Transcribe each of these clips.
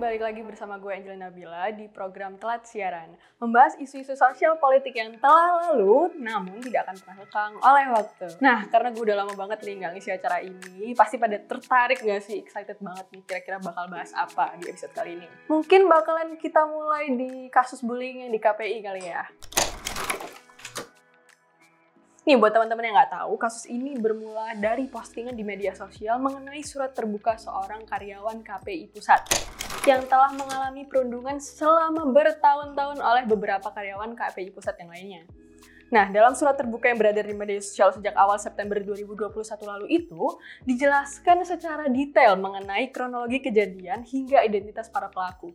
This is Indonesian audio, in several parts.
balik lagi bersama gue Angelina Nabila di program Telat Siaran. Membahas isu-isu sosial politik yang telah lalu namun tidak akan pernah lekang oleh waktu. Nah karena gue udah lama banget nih gak ngisi acara ini Pasti pada tertarik gak sih? Excited banget nih kira-kira bakal bahas apa di episode kali ini. Mungkin bakalan kita mulai di kasus bullying yang di KPI kali ya Nih buat teman-teman yang nggak tahu, kasus ini bermula dari postingan di media sosial mengenai surat terbuka seorang karyawan KPI Pusat yang telah mengalami perundungan selama bertahun-tahun oleh beberapa karyawan KPI Pusat yang lainnya. Nah, dalam surat terbuka yang berada di media sosial sejak awal September 2021 lalu itu, dijelaskan secara detail mengenai kronologi kejadian hingga identitas para pelaku.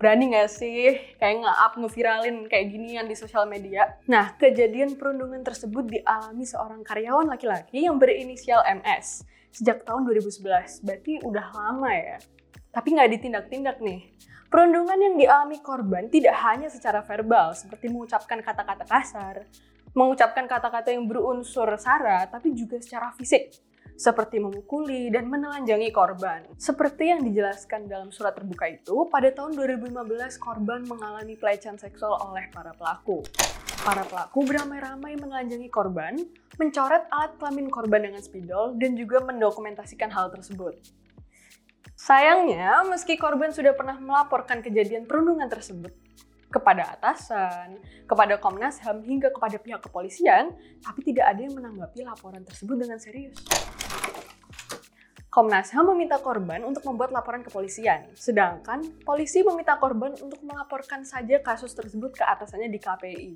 Berani nggak sih kayak nge-up, ngeviralin kayak ginian di sosial media? Nah, kejadian perundungan tersebut dialami seorang karyawan laki-laki yang berinisial MS sejak tahun 2011. Berarti udah lama ya. Tapi nggak ditindak-tindak nih. Perundungan yang dialami korban tidak hanya secara verbal, seperti mengucapkan kata-kata kasar, mengucapkan kata-kata yang berunsur sara, tapi juga secara fisik, seperti memukuli dan menelanjangi korban. Seperti yang dijelaskan dalam surat terbuka itu, pada tahun 2015 korban mengalami pelecehan seksual oleh para pelaku. Para pelaku beramai-ramai menelanjangi korban, mencoret alat kelamin korban dengan spidol, dan juga mendokumentasikan hal tersebut. Sayangnya, meski korban sudah pernah melaporkan kejadian perundungan tersebut, kepada atasan, kepada Komnas HAM, hingga kepada pihak kepolisian, tapi tidak ada yang menanggapi laporan tersebut dengan serius. Komnas HAM meminta korban untuk membuat laporan kepolisian, sedangkan polisi meminta korban untuk melaporkan saja kasus tersebut ke atasannya di KPI.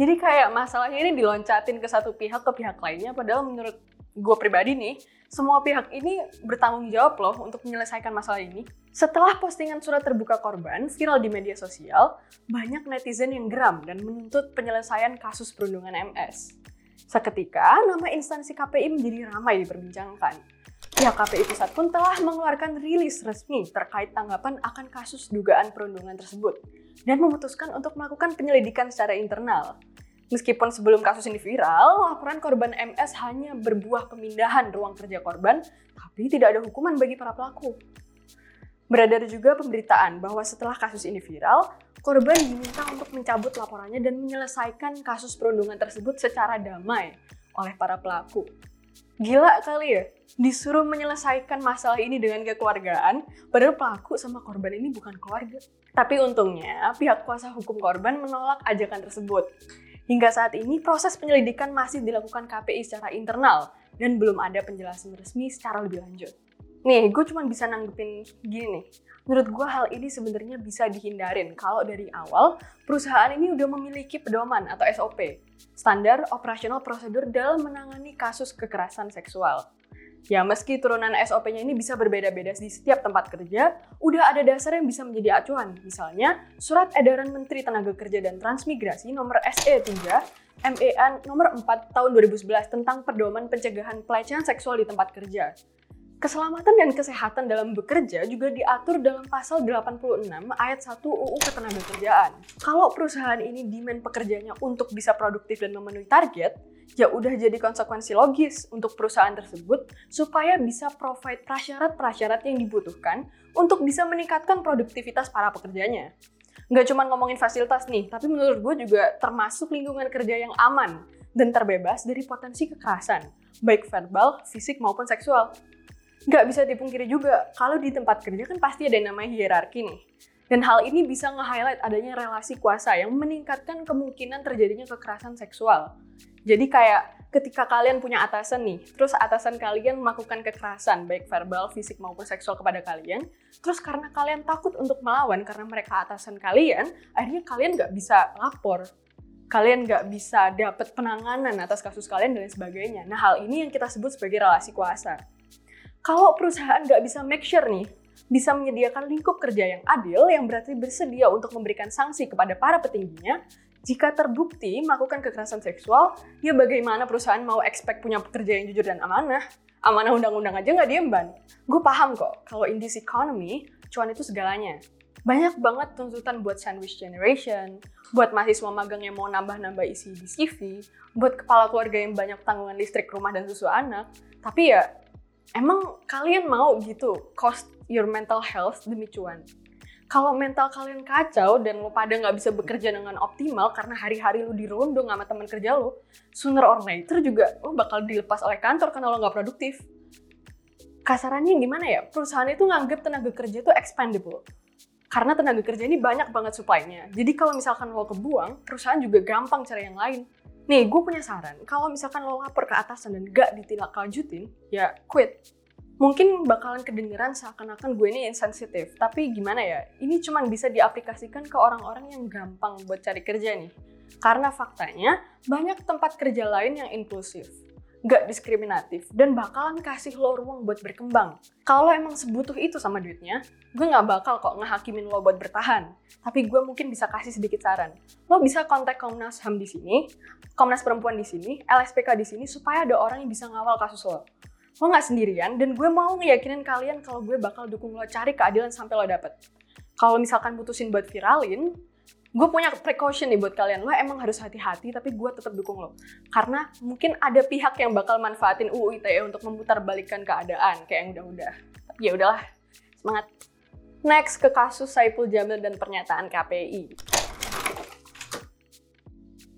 Jadi kayak masalahnya ini diloncatin ke satu pihak ke pihak lainnya, padahal menurut gue pribadi nih, semua pihak ini bertanggung jawab loh untuk menyelesaikan masalah ini. Setelah postingan surat terbuka korban viral di media sosial, banyak netizen yang geram dan menuntut penyelesaian kasus perundungan MS. Seketika, nama instansi KPI menjadi ramai diperbincangkan. Pihak KPI Pusat pun telah mengeluarkan rilis resmi terkait tanggapan akan kasus dugaan perundungan tersebut dan memutuskan untuk melakukan penyelidikan secara internal. Meskipun sebelum kasus ini viral, laporan korban MS hanya berbuah pemindahan ruang kerja korban, tapi tidak ada hukuman bagi para pelaku. Beredar juga pemberitaan bahwa setelah kasus ini viral, korban diminta untuk mencabut laporannya dan menyelesaikan kasus perundungan tersebut secara damai oleh para pelaku. Gila kali ya, disuruh menyelesaikan masalah ini dengan kekeluargaan, padahal pelaku sama korban ini bukan keluarga. Tapi untungnya, pihak kuasa hukum korban menolak ajakan tersebut. Hingga saat ini, proses penyelidikan masih dilakukan KPI secara internal dan belum ada penjelasan resmi secara lebih lanjut. Nih, gue cuma bisa nanggepin gini nih. Menurut gue hal ini sebenarnya bisa dihindarin kalau dari awal perusahaan ini udah memiliki pedoman atau SOP, standar operasional prosedur dalam menangani kasus kekerasan seksual. Ya, meski turunan SOP-nya ini bisa berbeda-beda di setiap tempat kerja, udah ada dasar yang bisa menjadi acuan. Misalnya, Surat Edaran Menteri Tenaga Kerja dan Transmigrasi nomor SE3 MEN nomor 4 tahun 2011 tentang pedoman pencegahan pelecehan seksual di tempat kerja. Keselamatan dan kesehatan dalam bekerja juga diatur dalam pasal 86 ayat 1 UU Ketenagakerjaan. Kalau perusahaan ini demand pekerjanya untuk bisa produktif dan memenuhi target, ya udah jadi konsekuensi logis untuk perusahaan tersebut supaya bisa provide prasyarat-prasyarat yang dibutuhkan untuk bisa meningkatkan produktivitas para pekerjanya. Nggak cuma ngomongin fasilitas nih, tapi menurut gue juga termasuk lingkungan kerja yang aman dan terbebas dari potensi kekerasan, baik verbal, fisik maupun seksual nggak bisa dipungkiri juga kalau di tempat kerja kan pasti ada yang namanya hierarki nih. Dan hal ini bisa nge-highlight adanya relasi kuasa yang meningkatkan kemungkinan terjadinya kekerasan seksual. Jadi kayak ketika kalian punya atasan nih, terus atasan kalian melakukan kekerasan, baik verbal, fisik maupun seksual kepada kalian, terus karena kalian takut untuk melawan karena mereka atasan kalian, akhirnya kalian nggak bisa lapor, kalian nggak bisa dapat penanganan atas kasus kalian dan sebagainya. Nah hal ini yang kita sebut sebagai relasi kuasa. Kalau perusahaan nggak bisa make sure nih, bisa menyediakan lingkup kerja yang adil yang berarti bersedia untuk memberikan sanksi kepada para petingginya, jika terbukti melakukan kekerasan seksual, ya bagaimana perusahaan mau expect punya pekerja yang jujur dan amanah? Amanah undang-undang aja nggak diemban. Gue paham kok, kalau in this economy, cuan itu segalanya. Banyak banget tuntutan buat sandwich generation, buat mahasiswa magang yang mau nambah-nambah isi di CV, buat kepala keluarga yang banyak tanggungan listrik, rumah, dan susu anak. Tapi ya, Emang kalian mau gitu cost your mental health demi cuan? Kalau mental kalian kacau dan lo pada nggak bisa bekerja dengan optimal karena hari-hari lo dirundung sama teman kerja lo, sooner or later juga lo bakal dilepas oleh kantor karena lo nggak produktif. Kasarannya gimana ya? Perusahaan itu nganggap tenaga kerja itu expendable. Karena tenaga kerja ini banyak banget supply-nya. Jadi kalau misalkan lo kebuang, perusahaan juga gampang cari yang lain. Nih, gue punya saran. Kalau misalkan lo lapor ke atasan dan gak ditindaklanjutin, ya quit mungkin bakalan kedengeran seakan-akan gue ini insensitif. Tapi gimana ya, ini cuma bisa diaplikasikan ke orang-orang yang gampang buat cari kerja nih. Karena faktanya, banyak tempat kerja lain yang inklusif, gak diskriminatif, dan bakalan kasih lo ruang buat berkembang. Kalau emang sebutuh itu sama duitnya, gue gak bakal kok ngehakimin lo buat bertahan. Tapi gue mungkin bisa kasih sedikit saran. Lo bisa kontak Komnas HAM di sini, Komnas Perempuan di sini, LSPK di sini, supaya ada orang yang bisa ngawal kasus lo lo nggak sendirian dan gue mau ngeyakinin kalian kalau gue bakal dukung lo cari keadilan sampai lo dapet. Kalau misalkan putusin buat viralin, gue punya precaution nih buat kalian. Lo emang harus hati-hati, tapi gue tetap dukung lo. Karena mungkin ada pihak yang bakal manfaatin UU ITE untuk memutar balikan keadaan kayak yang udah-udah. Tapi ya udahlah, semangat. Next ke kasus Saipul Jamil dan pernyataan KPI.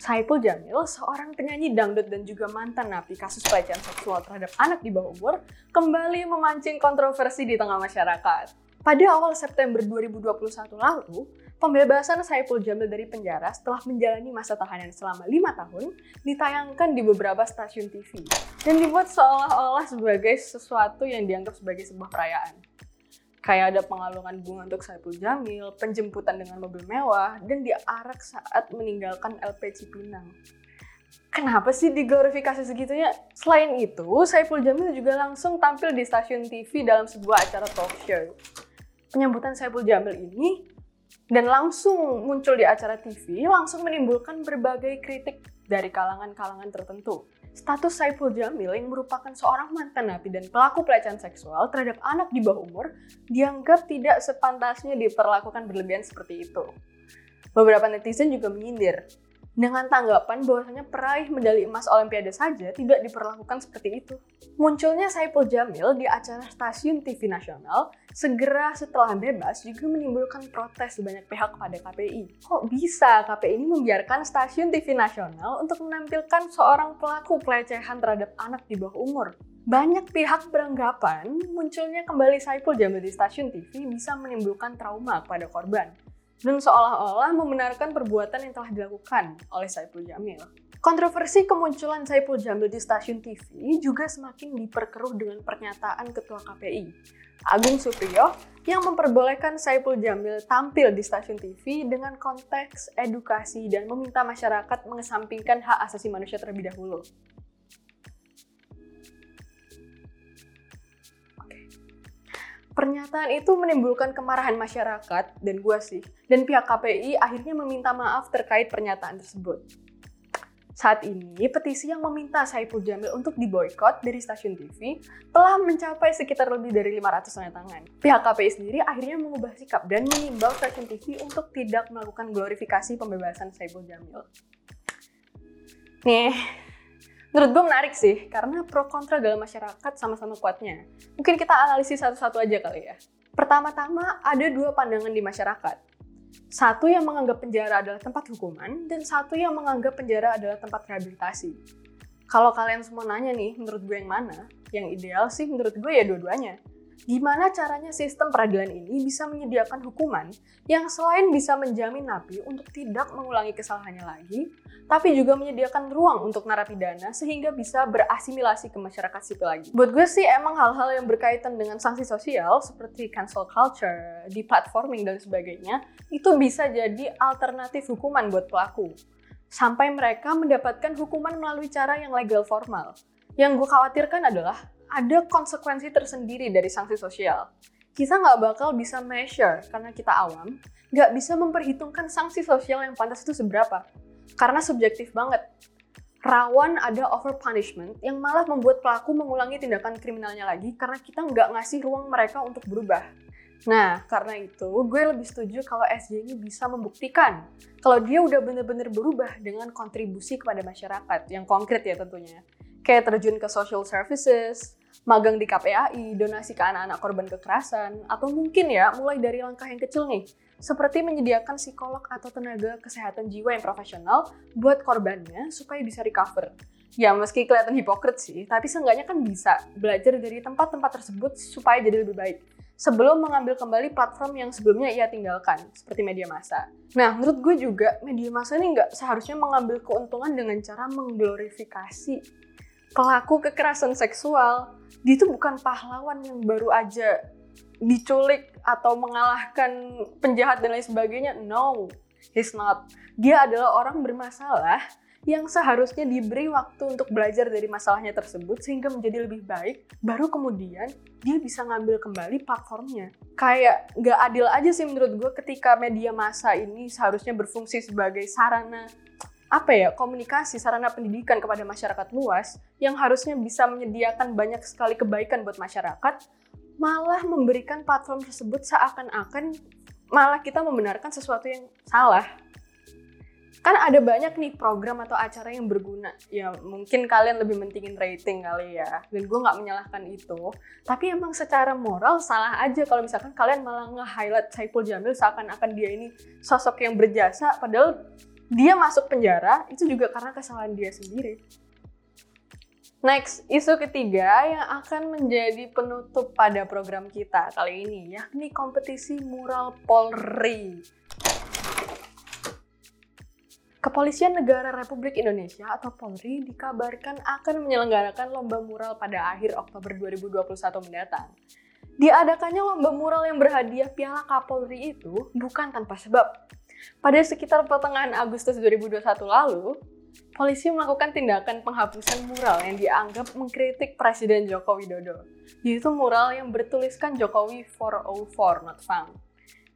Saipul Jamil, seorang penyanyi dangdut dan juga mantan napi kasus pelecehan seksual terhadap anak di bawah umur, kembali memancing kontroversi di tengah masyarakat. Pada awal September 2021 lalu, pembebasan Saipul Jamil dari penjara setelah menjalani masa tahanan selama lima tahun ditayangkan di beberapa stasiun TV dan dibuat seolah-olah sebagai sesuatu yang dianggap sebagai sebuah perayaan. Kayak ada pengalungan bunga untuk Saipul Jamil, penjemputan dengan mobil mewah, dan diarak saat meninggalkan LP Cipinang. Kenapa sih diglorifikasi segitunya? Selain itu, Saipul Jamil juga langsung tampil di stasiun TV dalam sebuah acara talk show. Penyambutan Saipul Jamil ini dan langsung muncul di acara TV langsung menimbulkan berbagai kritik dari kalangan-kalangan tertentu. Status Saiful Jamil yang merupakan seorang mantan napi dan pelaku pelecehan seksual terhadap anak di bawah umur dianggap tidak sepantasnya diperlakukan berlebihan seperti itu. Beberapa netizen juga menyindir dengan tanggapan bahwasanya peraih medali emas Olimpiade saja tidak diperlakukan seperti itu. Munculnya Saipul Jamil di acara stasiun TV nasional segera setelah bebas juga menimbulkan protes banyak pihak kepada KPI. Kok bisa KPI ini membiarkan stasiun TV nasional untuk menampilkan seorang pelaku pelecehan terhadap anak di bawah umur? Banyak pihak beranggapan munculnya kembali Saipul Jamil di stasiun TV bisa menimbulkan trauma kepada korban dan seolah-olah membenarkan perbuatan yang telah dilakukan oleh Saipul Jamil. Kontroversi kemunculan Saipul Jamil di stasiun TV juga semakin diperkeruh dengan pernyataan Ketua KPI, Agung Supriyo, yang memperbolehkan Saipul Jamil tampil di stasiun TV dengan konteks edukasi dan meminta masyarakat mengesampingkan hak asasi manusia terlebih dahulu. Pernyataan itu menimbulkan kemarahan masyarakat dan gua sih, dan pihak KPI akhirnya meminta maaf terkait pernyataan tersebut. Saat ini, petisi yang meminta Saiful Jamil untuk diboykot dari stasiun TV telah mencapai sekitar lebih dari 500 tanda tangan. Pihak KPI sendiri akhirnya mengubah sikap dan mengimbau stasiun TV untuk tidak melakukan glorifikasi pembebasan Saiful Jamil. Nih, Menurut gue menarik sih, karena pro kontra dalam masyarakat sama-sama kuatnya. Mungkin kita analisis satu-satu aja kali ya. Pertama-tama, ada dua pandangan di masyarakat. Satu yang menganggap penjara adalah tempat hukuman, dan satu yang menganggap penjara adalah tempat rehabilitasi. Kalau kalian semua nanya nih, menurut gue yang mana? Yang ideal sih menurut gue ya dua-duanya. Gimana caranya sistem peradilan ini bisa menyediakan hukuman yang selain bisa menjamin napi untuk tidak mengulangi kesalahannya lagi, tapi juga menyediakan ruang untuk narapidana sehingga bisa berasimilasi ke masyarakat sipil lagi. Buat gue sih emang hal-hal yang berkaitan dengan sanksi sosial seperti cancel culture, deplatforming dan sebagainya itu bisa jadi alternatif hukuman buat pelaku. Sampai mereka mendapatkan hukuman melalui cara yang legal formal. Yang gue khawatirkan adalah ada konsekuensi tersendiri dari sanksi sosial. Kita nggak bakal bisa measure karena kita awam, nggak bisa memperhitungkan sanksi sosial yang pantas itu seberapa karena subjektif banget. Rawan ada over punishment yang malah membuat pelaku mengulangi tindakan kriminalnya lagi karena kita nggak ngasih ruang mereka untuk berubah. Nah, karena itu gue lebih setuju kalau SJ ini bisa membuktikan kalau dia udah bener-bener berubah dengan kontribusi kepada masyarakat yang konkret ya tentunya. Kayak terjun ke social services, magang di KPAI, donasi ke anak-anak korban kekerasan, atau mungkin ya mulai dari langkah yang kecil nih, seperti menyediakan psikolog atau tenaga kesehatan jiwa yang profesional buat korbannya supaya bisa recover. Ya meski kelihatan hipokrit sih, tapi seenggaknya kan bisa belajar dari tempat-tempat tersebut supaya jadi lebih baik sebelum mengambil kembali platform yang sebelumnya ia tinggalkan, seperti media massa. Nah, menurut gue juga media massa ini nggak seharusnya mengambil keuntungan dengan cara mengglorifikasi pelaku kekerasan seksual. Dia itu bukan pahlawan yang baru aja diculik atau mengalahkan penjahat dan lain sebagainya. No, he's not. Dia adalah orang bermasalah yang seharusnya diberi waktu untuk belajar dari masalahnya tersebut sehingga menjadi lebih baik, baru kemudian dia bisa ngambil kembali platformnya. Kayak nggak adil aja sih menurut gue ketika media massa ini seharusnya berfungsi sebagai sarana apa ya komunikasi sarana pendidikan kepada masyarakat luas yang harusnya bisa menyediakan banyak sekali kebaikan buat masyarakat malah memberikan platform tersebut seakan-akan malah kita membenarkan sesuatu yang salah. Kan ada banyak nih program atau acara yang berguna. Ya mungkin kalian lebih mentingin rating kali ya. Dan gue nggak menyalahkan itu. Tapi emang secara moral salah aja kalau misalkan kalian malah nge-highlight Saiful Jamil seakan-akan dia ini sosok yang berjasa padahal dia masuk penjara itu juga karena kesalahan dia sendiri Next, isu ketiga yang akan menjadi penutup pada program kita kali ini, yakni kompetisi mural Polri. Kepolisian Negara Republik Indonesia atau Polri dikabarkan akan menyelenggarakan lomba mural pada akhir Oktober 2021 mendatang. Diadakannya lomba mural yang berhadiah Piala Kapolri itu bukan tanpa sebab. Pada sekitar pertengahan Agustus 2021 lalu, polisi melakukan tindakan penghapusan mural yang dianggap mengkritik Presiden Joko Widodo, yaitu mural yang bertuliskan Jokowi 404 not found,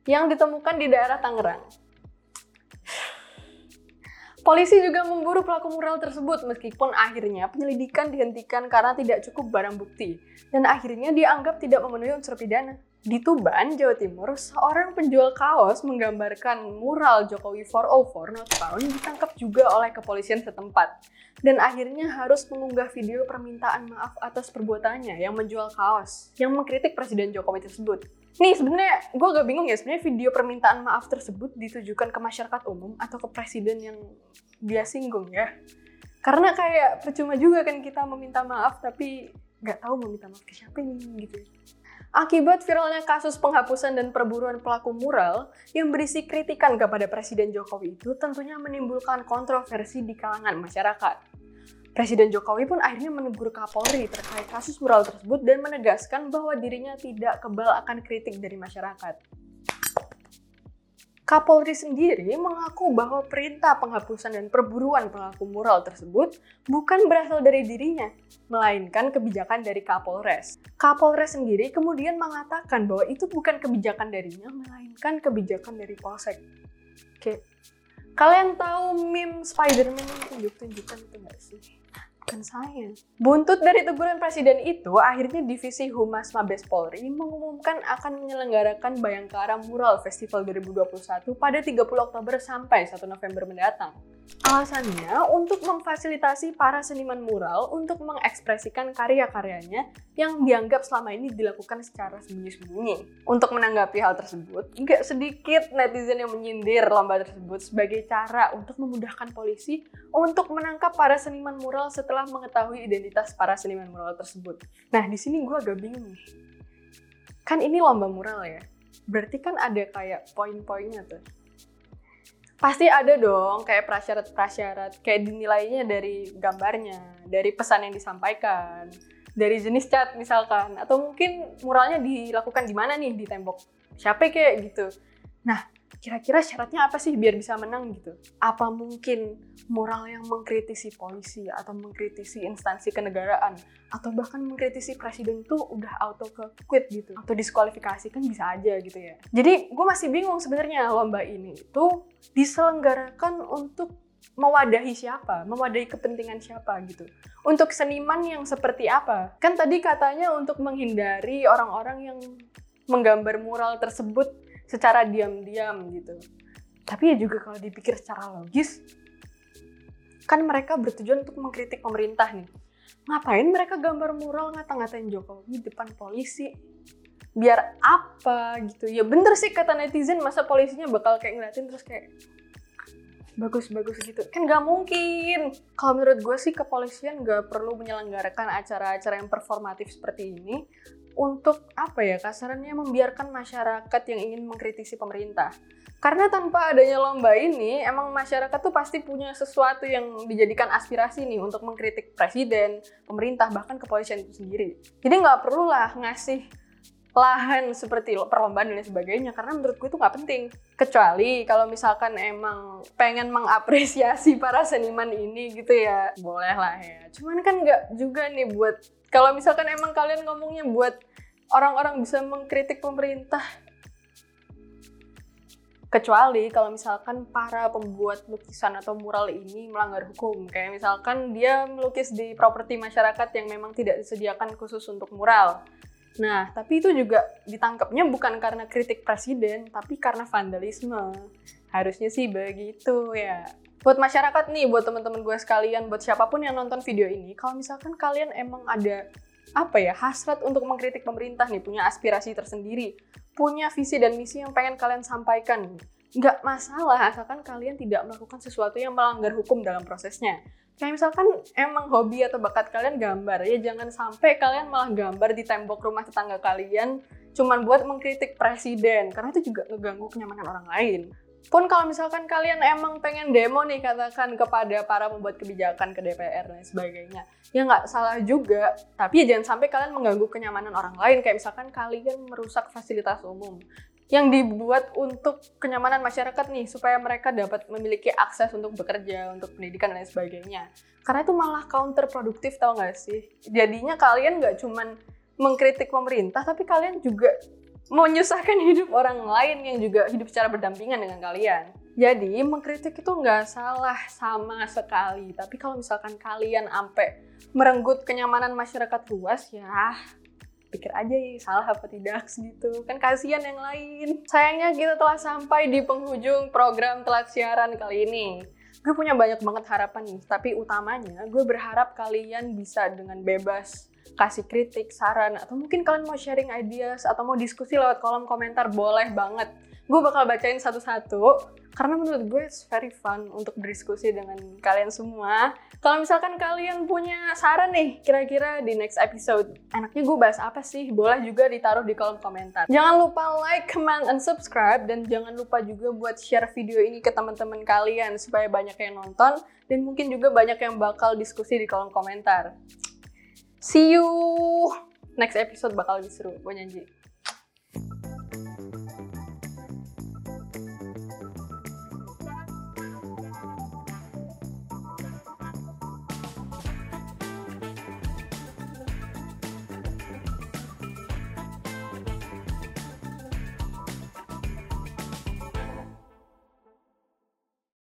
yang ditemukan di daerah Tangerang. Polisi juga memburu pelaku mural tersebut meskipun akhirnya penyelidikan dihentikan karena tidak cukup barang bukti dan akhirnya dianggap tidak memenuhi unsur pidana. Di Tuban, Jawa Timur, seorang penjual kaos menggambarkan mural Jokowi 404 not found ditangkap juga oleh kepolisian setempat dan akhirnya harus mengunggah video permintaan maaf atas perbuatannya yang menjual kaos yang mengkritik Presiden Jokowi tersebut. Nih sebenarnya gue agak bingung ya sebenarnya video permintaan maaf tersebut ditujukan ke masyarakat umum atau ke presiden yang dia singgung ya. Karena kayak percuma juga kan kita meminta maaf tapi nggak tahu meminta maaf ke siapa nih gitu. Akibat viralnya kasus penghapusan dan perburuan pelaku mural yang berisi kritikan kepada Presiden Jokowi itu tentunya menimbulkan kontroversi di kalangan masyarakat. Presiden Jokowi pun akhirnya menegur Kapolri terkait kasus mural tersebut dan menegaskan bahwa dirinya tidak kebal akan kritik dari masyarakat. Kapolri sendiri mengaku bahwa perintah penghapusan dan perburuan pelaku mural tersebut bukan berasal dari dirinya, melainkan kebijakan dari Kapolres. Kapolres sendiri kemudian mengatakan bahwa itu bukan kebijakan darinya, melainkan kebijakan dari Polsek. Oke, kalian tahu meme Spider-Man yang tunjuk-tunjukkan itu nggak sih? Bukan saya. Buntut dari teguran presiden itu, akhirnya Divisi Humas Mabes Polri mengumumkan akan menyelenggarakan Bayangkara Mural Festival 2021 pada 30 Oktober sampai 1 November mendatang. Alasannya untuk memfasilitasi para seniman mural untuk mengekspresikan karya-karyanya yang dianggap selama ini dilakukan secara sembunyi-sembunyi. Untuk menanggapi hal tersebut, nggak sedikit netizen yang menyindir lomba tersebut sebagai cara untuk memudahkan polisi untuk menangkap para seniman mural setelah mengetahui identitas para seniman mural tersebut. Nah, di sini gue agak bingung nih. Kan ini lomba mural ya? Berarti kan ada kayak poin-poinnya tuh pasti ada dong kayak prasyarat-prasyarat kayak dinilainya dari gambarnya, dari pesan yang disampaikan, dari jenis cat misalkan, atau mungkin muralnya dilakukan di mana nih di tembok siapa kayak gitu. Nah kira-kira syaratnya apa sih biar bisa menang gitu? Apa mungkin moral yang mengkritisi polisi atau mengkritisi instansi kenegaraan atau bahkan mengkritisi presiden tuh udah auto ke quit gitu atau diskualifikasi kan bisa aja gitu ya. Jadi gue masih bingung sebenarnya lomba ini itu diselenggarakan untuk mewadahi siapa, mewadahi kepentingan siapa gitu. Untuk seniman yang seperti apa? Kan tadi katanya untuk menghindari orang-orang yang menggambar mural tersebut secara diam-diam gitu. Tapi ya juga kalau dipikir secara logis, kan mereka bertujuan untuk mengkritik pemerintah nih. ngapain mereka gambar mural ngata-ngatain Jokowi depan polisi? Biar apa gitu? Ya bener sih kata netizen masa polisinya bakal kayak ngeliatin terus kayak bagus-bagus gitu. Kan nggak mungkin. Kalau menurut gue sih kepolisian nggak perlu menyelenggarakan acara-acara yang performatif seperti ini untuk apa ya kasarannya membiarkan masyarakat yang ingin mengkritisi pemerintah karena tanpa adanya lomba ini, emang masyarakat tuh pasti punya sesuatu yang dijadikan aspirasi nih untuk mengkritik presiden, pemerintah, bahkan kepolisian itu sendiri. Jadi nggak perlu lah ngasih lahan seperti perlombaan dan sebagainya karena menurut gue itu nggak penting. Kecuali kalau misalkan emang pengen mengapresiasi para seniman ini gitu ya boleh lah ya. Cuman kan nggak juga nih buat kalau misalkan emang kalian ngomongnya buat orang-orang bisa mengkritik pemerintah. Kecuali kalau misalkan para pembuat lukisan atau mural ini melanggar hukum. Kayak misalkan dia melukis di properti masyarakat yang memang tidak disediakan khusus untuk mural nah tapi itu juga ditangkapnya bukan karena kritik presiden tapi karena vandalisme. Harusnya sih begitu ya. Buat masyarakat nih buat teman-teman gue sekalian buat siapa pun yang nonton video ini kalau misalkan kalian emang ada apa ya hasrat untuk mengkritik pemerintah nih punya aspirasi tersendiri punya visi dan misi yang pengen kalian sampaikan nggak masalah asalkan kalian tidak melakukan sesuatu yang melanggar hukum dalam prosesnya kayak misalkan emang hobi atau bakat kalian gambar ya jangan sampai kalian malah gambar di tembok rumah tetangga kalian cuman buat mengkritik presiden karena itu juga ngeganggu kenyamanan orang lain. Pun kalau misalkan kalian emang pengen demo nih katakan kepada para pembuat kebijakan ke DPR dan sebagainya ya nggak salah juga tapi ya jangan sampai kalian mengganggu kenyamanan orang lain. Kayak misalkan kalian merusak fasilitas umum yang dibuat untuk kenyamanan masyarakat nih supaya mereka dapat memiliki akses untuk bekerja untuk pendidikan dan sebagainya karena itu malah counterproduktif tau gak sih jadinya kalian nggak cuman mengkritik pemerintah tapi kalian juga menyusahkan hidup orang lain yang juga hidup secara berdampingan dengan kalian. Jadi mengkritik itu nggak salah sama sekali. Tapi kalau misalkan kalian sampai merenggut kenyamanan masyarakat luas, ya pikir aja ya salah apa tidak gitu. Kan kasihan yang lain. Sayangnya kita telah sampai di penghujung program telat siaran kali ini. Gue punya banyak banget harapan nih, tapi utamanya gue berharap kalian bisa dengan bebas kasih kritik, saran, atau mungkin kalian mau sharing ideas atau mau diskusi lewat kolom komentar, boleh banget. Gue bakal bacain satu-satu, karena menurut gue it's very fun untuk berdiskusi dengan kalian semua. Kalau misalkan kalian punya saran nih, kira-kira di next episode, enaknya gue bahas apa sih? Boleh juga ditaruh di kolom komentar. Jangan lupa like, comment, and subscribe, dan jangan lupa juga buat share video ini ke teman-teman kalian supaya banyak yang nonton, dan mungkin juga banyak yang bakal diskusi di kolom komentar. See you next episode bakal lebih seru, gue nyanyi.